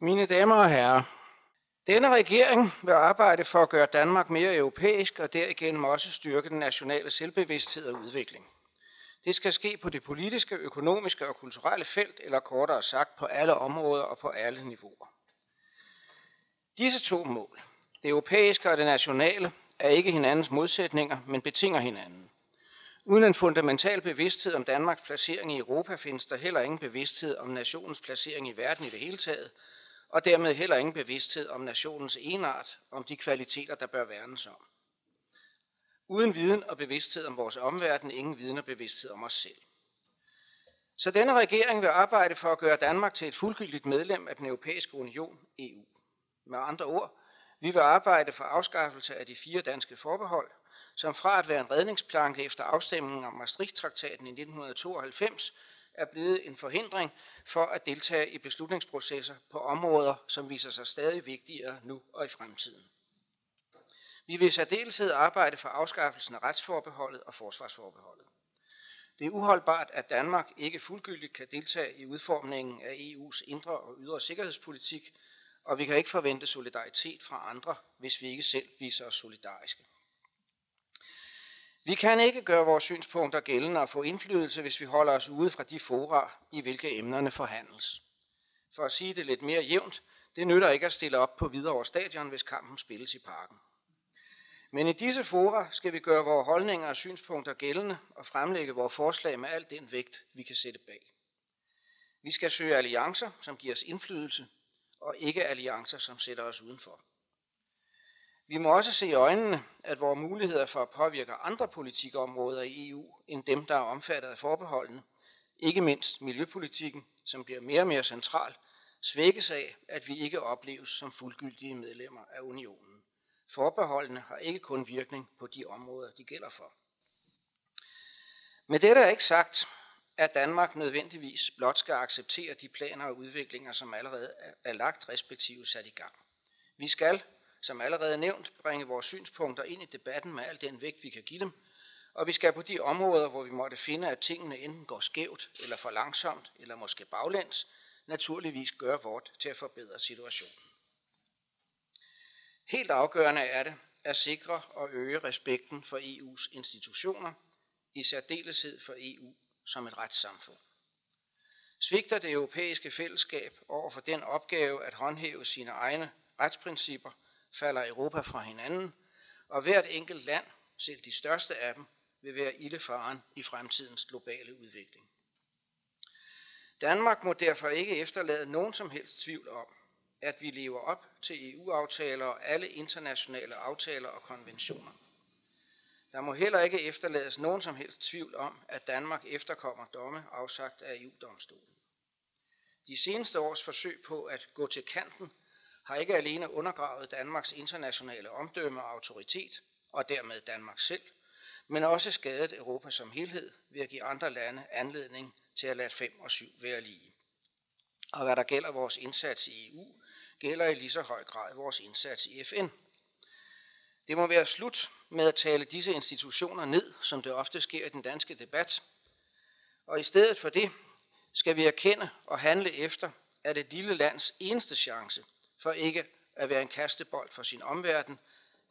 Mine damer og herrer, denne regering vil arbejde for at gøre Danmark mere europæisk og derigennem også styrke den nationale selvbevidsthed og udvikling. Det skal ske på det politiske, økonomiske og kulturelle felt, eller kortere sagt på alle områder og på alle niveauer. Disse to mål, det europæiske og det nationale, er ikke hinandens modsætninger, men betinger hinanden. Uden en fundamental bevidsthed om Danmarks placering i Europa findes der heller ingen bevidsthed om nationens placering i verden i det hele taget, og dermed heller ingen bevidsthed om nationens enart, om de kvaliteter, der bør værnes om. Uden viden og bevidsthed om vores omverden, ingen viden og bevidsthed om os selv. Så denne regering vil arbejde for at gøre Danmark til et fuldgyldigt medlem af den europæiske union, EU. Med andre ord, vi vil arbejde for afskaffelse af de fire danske forbehold, som fra at være en redningsplanke efter afstemningen om Maastricht-traktaten i 1992, er blevet en forhindring for at deltage i beslutningsprocesser på områder, som viser sig stadig vigtigere nu og i fremtiden. Vi vil i særdeleshed arbejde for afskaffelsen af retsforbeholdet og forsvarsforbeholdet. Det er uholdbart, at Danmark ikke fuldgyldigt kan deltage i udformningen af EU's indre og ydre sikkerhedspolitik, og vi kan ikke forvente solidaritet fra andre, hvis vi ikke selv viser os solidariske. Vi kan ikke gøre vores synspunkter gældende og få indflydelse, hvis vi holder os ude fra de fora, i hvilke emnerne forhandles. For at sige det lidt mere jævnt, det nytter ikke at stille op på videre stadion, hvis kampen spilles i parken. Men i disse fora skal vi gøre vores holdninger og synspunkter gældende og fremlægge vores forslag med al den vægt, vi kan sætte bag. Vi skal søge alliancer, som giver os indflydelse, og ikke alliancer, som sætter os udenfor. Vi må også se i øjnene, at vores muligheder for at påvirke andre politikområder i EU, end dem, der er omfattet af forbeholdene, ikke mindst miljøpolitikken, som bliver mere og mere central, svækkes af, at vi ikke opleves som fuldgyldige medlemmer af unionen. Forbeholdene har ikke kun virkning på de områder, de gælder for. Med dette er ikke sagt, at Danmark nødvendigvis blot skal acceptere de planer og udviklinger, som allerede er lagt respektive sat i gang. Vi skal, som allerede nævnt, bringe vores synspunkter ind i debatten med al den vægt, vi kan give dem, og vi skal på de områder, hvor vi måtte finde, at tingene enten går skævt eller for langsomt, eller måske baglæns, naturligvis gøre vort til at forbedre situationen. Helt afgørende er det at sikre og øge respekten for EU's institutioner, i særdeleshed for EU som et retssamfund. Svigter det europæiske fællesskab over for den opgave at håndhæve sine egne retsprincipper, falder Europa fra hinanden, og hvert enkelt land, selv de største af dem, vil være ildefaren i fremtidens globale udvikling. Danmark må derfor ikke efterlade nogen som helst tvivl om, at vi lever op til EU-aftaler og alle internationale aftaler og konventioner. Der må heller ikke efterlades nogen som helst tvivl om, at Danmark efterkommer domme afsagt af EU-domstolen. De seneste års forsøg på at gå til kanten har ikke alene undergravet Danmarks internationale omdømme og autoritet, og dermed Danmark selv, men også skadet Europa som helhed ved at give andre lande anledning til at lade 5 og 7 være lige. Og hvad der gælder vores indsats i EU, gælder i lige så høj grad vores indsats i FN. Det må være slut med at tale disse institutioner ned, som det ofte sker i den danske debat. Og i stedet for det skal vi erkende og handle efter, at et lille lands eneste chance for ikke at være en kastebold for sin omverden,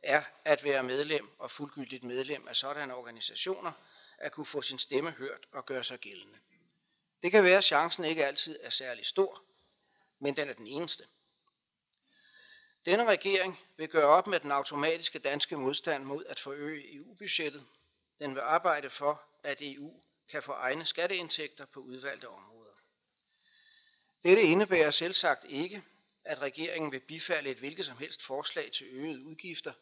er at være medlem og fuldgyldigt medlem af sådanne organisationer, at kunne få sin stemme hørt og gøre sig gældende. Det kan være, at chancen ikke altid er særlig stor, men den er den eneste. Denne regering vil gøre op med den automatiske danske modstand mod at forøge EU-budgettet. Den vil arbejde for, at EU kan få egne skatteindtægter på udvalgte områder. Dette indebærer selvsagt ikke, at regeringen vil bifalde et hvilket som helst forslag til øgede udgifter.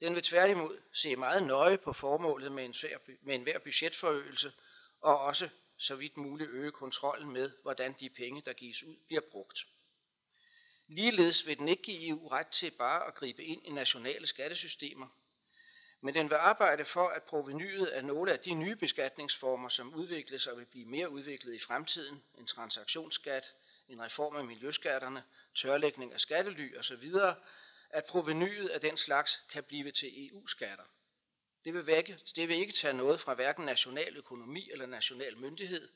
Den vil tværtimod se meget nøje på formålet med en, med enhver budgetforøgelse, og også så vidt muligt øge kontrollen med, hvordan de penge, der gives ud, bliver brugt. Ligeledes vil den ikke give EU ret til bare at gribe ind i nationale skattesystemer, men den vil arbejde for, at provenyet af nogle af de nye beskatningsformer, som udvikles og vil blive mere udviklet i fremtiden, en transaktionsskat, en reform af miljøskatterne, tørlægning af skattely osv., at provenyet af den slags kan blive til EU-skatter. Det vil, vække, det vil ikke tage noget fra hverken national økonomi eller national myndighed,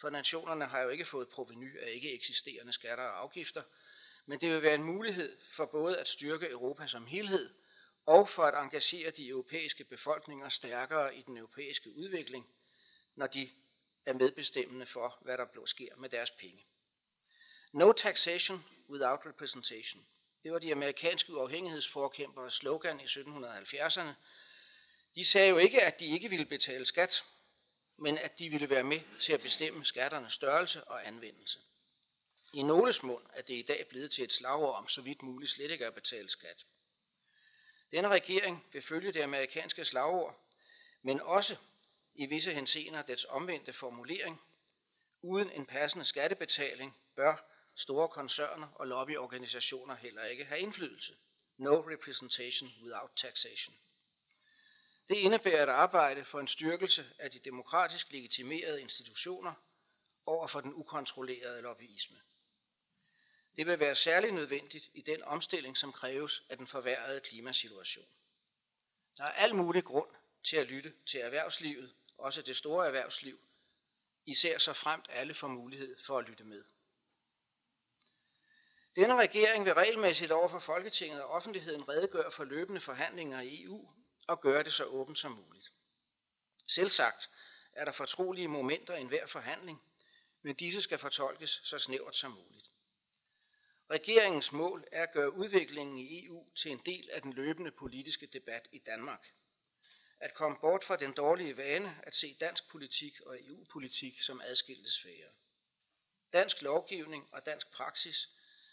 for nationerne har jo ikke fået proveny af ikke eksisterende skatter og afgifter, men det vil være en mulighed for både at styrke Europa som helhed og for at engagere de europæiske befolkninger stærkere i den europæiske udvikling, når de er medbestemmende for, hvad der sker med deres penge. No taxation without representation. Det var de amerikanske uafhængighedsforkæmpere slogan i 1770'erne. De sagde jo ikke, at de ikke ville betale skat, men at de ville være med til at bestemme skatternes størrelse og anvendelse. I Nåles mund er det i dag blevet til et slagord om så vidt muligt slet ikke at betale skat. Denne regering vil følge det amerikanske slagord, men også i visse henseender dets omvendte formulering. Uden en passende skattebetaling bør store koncerner og lobbyorganisationer heller ikke have indflydelse. No representation without taxation. Det indebærer et arbejde for en styrkelse af de demokratisk legitimerede institutioner over for den ukontrollerede lobbyisme. Det vil være særligt nødvendigt i den omstilling, som kræves af den forværrede klimasituation. Der er al mulig grund til at lytte til erhvervslivet, også det store erhvervsliv, især så fremt alle får mulighed for at lytte med. Denne regering vil regelmæssigt over for Folketinget og offentligheden redegøre for løbende forhandlinger i EU og gøre det så åbent som muligt. Selvsagt er der fortrolige momenter i enhver forhandling, men disse skal fortolkes så snævert som muligt. Regeringens mål er at gøre udviklingen i EU til en del af den løbende politiske debat i Danmark. At komme bort fra den dårlige vane at se dansk politik og EU-politik som adskilte sfære. Dansk lovgivning og dansk praksis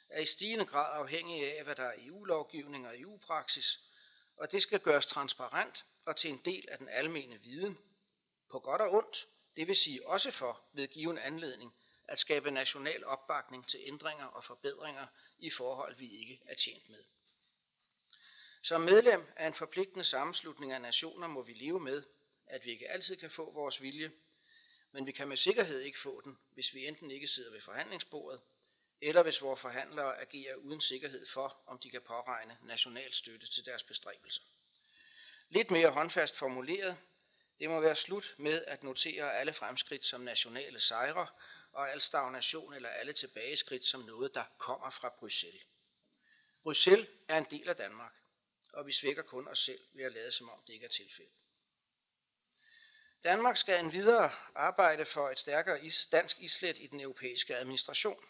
er i stigende grad afhængig af, hvad der er EU-lovgivning og EU-praksis, og det skal gøres transparent og til en del af den almene viden, på godt og ondt, det vil sige også for ved given anledning at skabe national opbakning til ændringer og forbedringer i forhold, vi ikke er tjent med. Som medlem af en forpligtende sammenslutning af nationer må vi leve med, at vi ikke altid kan få vores vilje, men vi kan med sikkerhed ikke få den, hvis vi enten ikke sidder ved forhandlingsbordet, eller hvis vores forhandlere agerer uden sikkerhed for, om de kan påregne national støtte til deres bestræbelser. Lidt mere håndfast formuleret, det må være slut med at notere alle fremskridt som nationale sejre, og al stagnation eller alle tilbageskridt som noget, der kommer fra Bruxelles. Bruxelles er en del af Danmark, og vi svækker kun os selv ved at lade som om det ikke er tilfældet. Danmark skal en videre arbejde for et stærkere dansk islet i den europæiske administration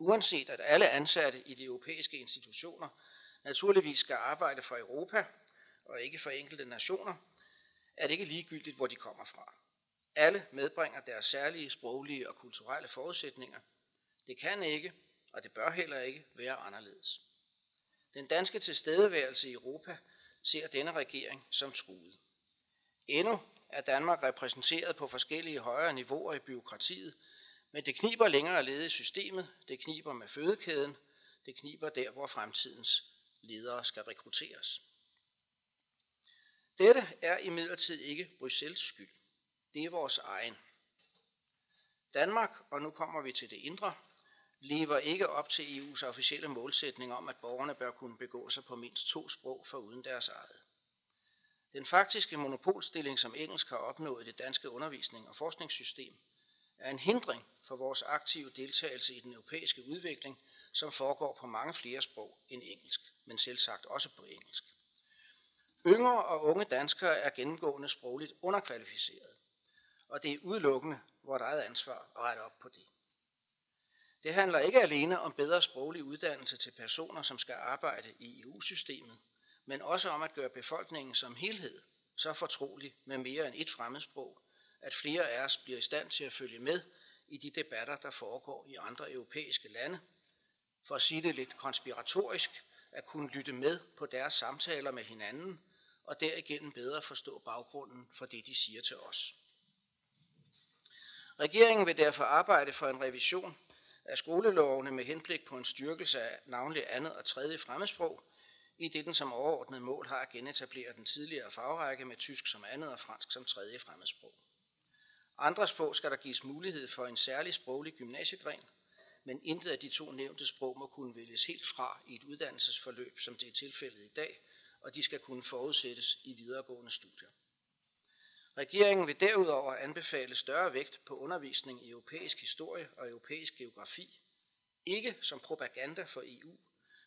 uanset at alle ansatte i de europæiske institutioner naturligvis skal arbejde for Europa og ikke for enkelte nationer, er det ikke ligegyldigt, hvor de kommer fra. Alle medbringer deres særlige sproglige og kulturelle forudsætninger. Det kan ikke, og det bør heller ikke, være anderledes. Den danske tilstedeværelse i Europa ser denne regering som truet. Endnu er Danmark repræsenteret på forskellige højere niveauer i byråkratiet, men det kniber længere at lede i systemet, det kniber med fødekæden, det kniber der, hvor fremtidens ledere skal rekrutteres. Dette er imidlertid ikke Bruxelles skyld. Det er vores egen. Danmark, og nu kommer vi til det indre, lever ikke op til EU's officielle målsætning om, at borgerne bør kunne begå sig på mindst to sprog for uden deres eget. Den faktiske monopolstilling, som engelsk har opnået i det danske undervisning- og forskningssystem, er en hindring for vores aktive deltagelse i den europæiske udvikling, som foregår på mange flere sprog end engelsk, men selv sagt også på engelsk. Yngre og unge danskere er gennemgående sprogligt underkvalificeret, og det er udelukkende vores eget ansvar at rette op på det. Det handler ikke alene om bedre sproglig uddannelse til personer, som skal arbejde i EU-systemet, men også om at gøre befolkningen som helhed så fortrolig med mere end et fremmedsprog, at flere af os bliver i stand til at følge med i de debatter, der foregår i andre europæiske lande. For at sige det lidt konspiratorisk, at kunne lytte med på deres samtaler med hinanden, og derigennem bedre forstå baggrunden for det, de siger til os. Regeringen vil derfor arbejde for en revision af skolelovene med henblik på en styrkelse af navnlig andet og tredje fremmedsprog, i det den som overordnet mål har at genetablere den tidligere fagrække med tysk som andet og fransk som tredje fremmedsprog. Andre sprog skal der gives mulighed for en særlig sproglig gymnasiegren, men intet af de to nævnte sprog må kunne vælges helt fra i et uddannelsesforløb, som det er tilfældet i dag, og de skal kunne forudsættes i videregående studier. Regeringen vil derudover anbefale større vægt på undervisning i europæisk historie og europæisk geografi, ikke som propaganda for EU,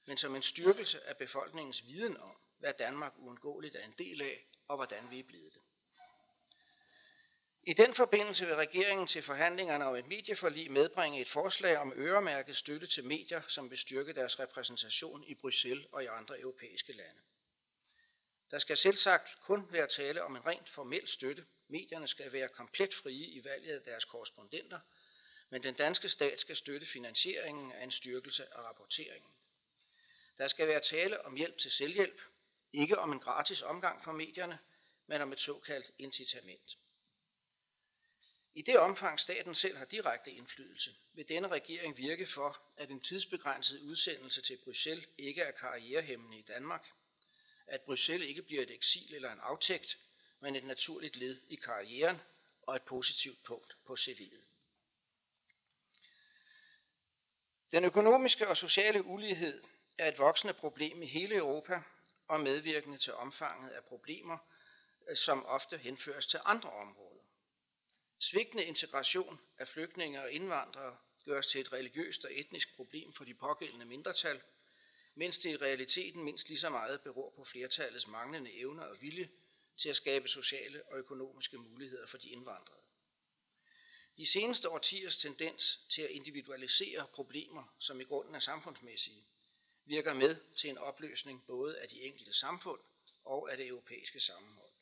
men som en styrkelse af befolkningens viden om, hvad Danmark uundgåeligt er en del af, og hvordan vi er blevet det. I den forbindelse vil regeringen til forhandlingerne om et medieforlig medbringe et forslag om øremærket støtte til medier, som vil styrke deres repræsentation i Bruxelles og i andre europæiske lande. Der skal selvsagt kun være tale om en rent formel støtte. Medierne skal være komplet frie i valget af deres korrespondenter, men den danske stat skal støtte finansieringen af en styrkelse af rapporteringen. Der skal være tale om hjælp til selvhjælp, ikke om en gratis omgang for medierne, men om et såkaldt incitament. I det omfang staten selv har direkte indflydelse, vil denne regering virke for, at en tidsbegrænset udsendelse til Bruxelles ikke er karrierehæmmende i Danmark, at Bruxelles ikke bliver et eksil eller en aftægt, men et naturligt led i karrieren og et positivt punkt på CV'et. Den økonomiske og sociale ulighed er et voksende problem i hele Europa og medvirkende til omfanget af problemer, som ofte henføres til andre områder. Svigtende integration af flygtninge og indvandrere gøres til et religiøst og etnisk problem for de pågældende mindretal, mens det i realiteten mindst lige så meget beror på flertallets manglende evner og vilje til at skabe sociale og økonomiske muligheder for de indvandrede. De seneste årtiers tendens til at individualisere problemer, som i grunden er samfundsmæssige, virker med til en opløsning både af de enkelte samfund og af det europæiske sammenhold.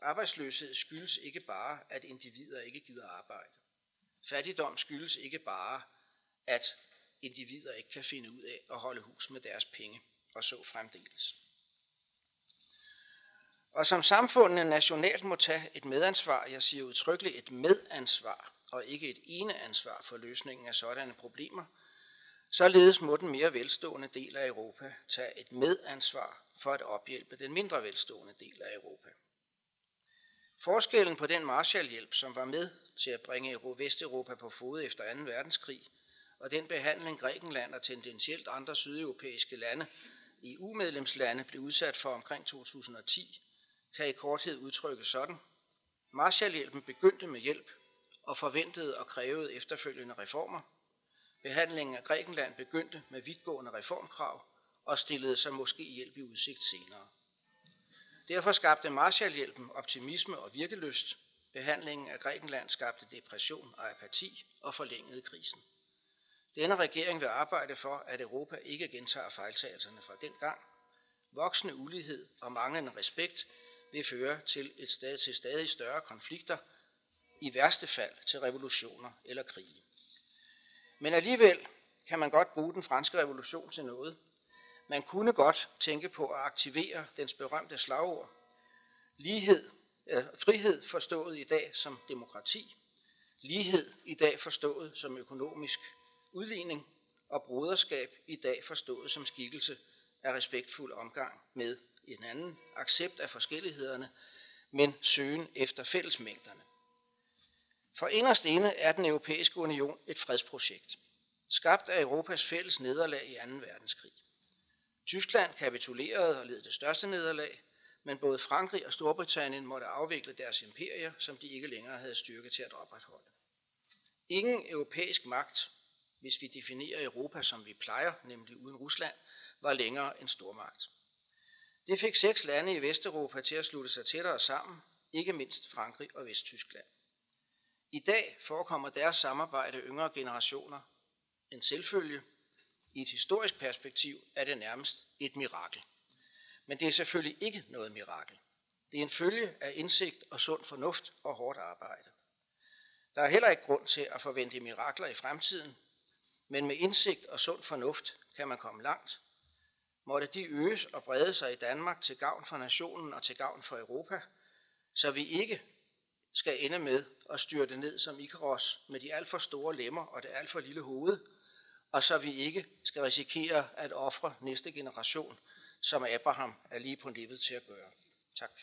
Arbejdsløshed skyldes ikke bare, at individer ikke gider arbejde. Fattigdom skyldes ikke bare, at individer ikke kan finde ud af at holde hus med deres penge, og så fremdeles. Og som samfundene nationalt må tage et medansvar, jeg siger udtrykkeligt et medansvar, og ikke et ene ansvar for løsningen af sådanne problemer, således må den mere velstående del af Europa tage et medansvar for at ophjælpe den mindre velstående del af Europa. Forskellen på den Marshallhjælp, som var med til at bringe Vesteuropa på fod efter 2. verdenskrig, og den behandling Grækenland og tendentielt andre sydeuropæiske lande, EU-medlemslande, blev udsat for omkring 2010, kan i korthed udtrykkes sådan. Marshallhjælpen begyndte med hjælp og forventede og krævede efterfølgende reformer. Behandlingen af Grækenland begyndte med vidtgående reformkrav og stillede sig måske hjælp i udsigt senere. Derfor skabte Marshallhjælpen optimisme og virkelyst. Behandlingen af Grækenland skabte depression og apati og forlængede krisen. Denne regering vil arbejde for, at Europa ikke gentager fejltagelserne fra den gang. Voksende ulighed og manglende respekt vil føre til, et stadig, til stadig større konflikter, i værste fald til revolutioner eller krige. Men alligevel kan man godt bruge den franske revolution til noget, man kunne godt tænke på at aktivere dens berømte slagord. Lighed, eh, frihed forstået i dag som demokrati, lighed i dag forstået som økonomisk udligning, og broderskab i dag forstået som skikkelse af respektfuld omgang med en anden accept af forskellighederne, men søgen efter fællesmængderne. For inderst inde er den europæiske union et fredsprojekt, skabt af Europas fælles nederlag i 2. verdenskrig. Tyskland kapitulerede og led det største nederlag, men både Frankrig og Storbritannien måtte afvikle deres imperier, som de ikke længere havde styrke til at opretholde. Ingen europæisk magt, hvis vi definerer Europa som vi plejer, nemlig uden Rusland, var længere en stormagt. Det fik seks lande i Vesteuropa til at slutte sig tættere sammen, ikke mindst Frankrig og Vesttyskland. I dag forekommer deres samarbejde yngre generationer en selvfølge, i et historisk perspektiv er det nærmest et mirakel. Men det er selvfølgelig ikke noget mirakel. Det er en følge af indsigt og sund fornuft og hårdt arbejde. Der er heller ikke grund til at forvente mirakler i fremtiden, men med indsigt og sund fornuft kan man komme langt. Måtte de øges og brede sig i Danmark til gavn for nationen og til gavn for Europa, så vi ikke skal ende med at styrte ned som Ikaros med de alt for store lemmer og det alt for lille hoved, og så vi ikke skal risikere at ofre næste generation, som Abraham er lige på nippet til at gøre. Tak.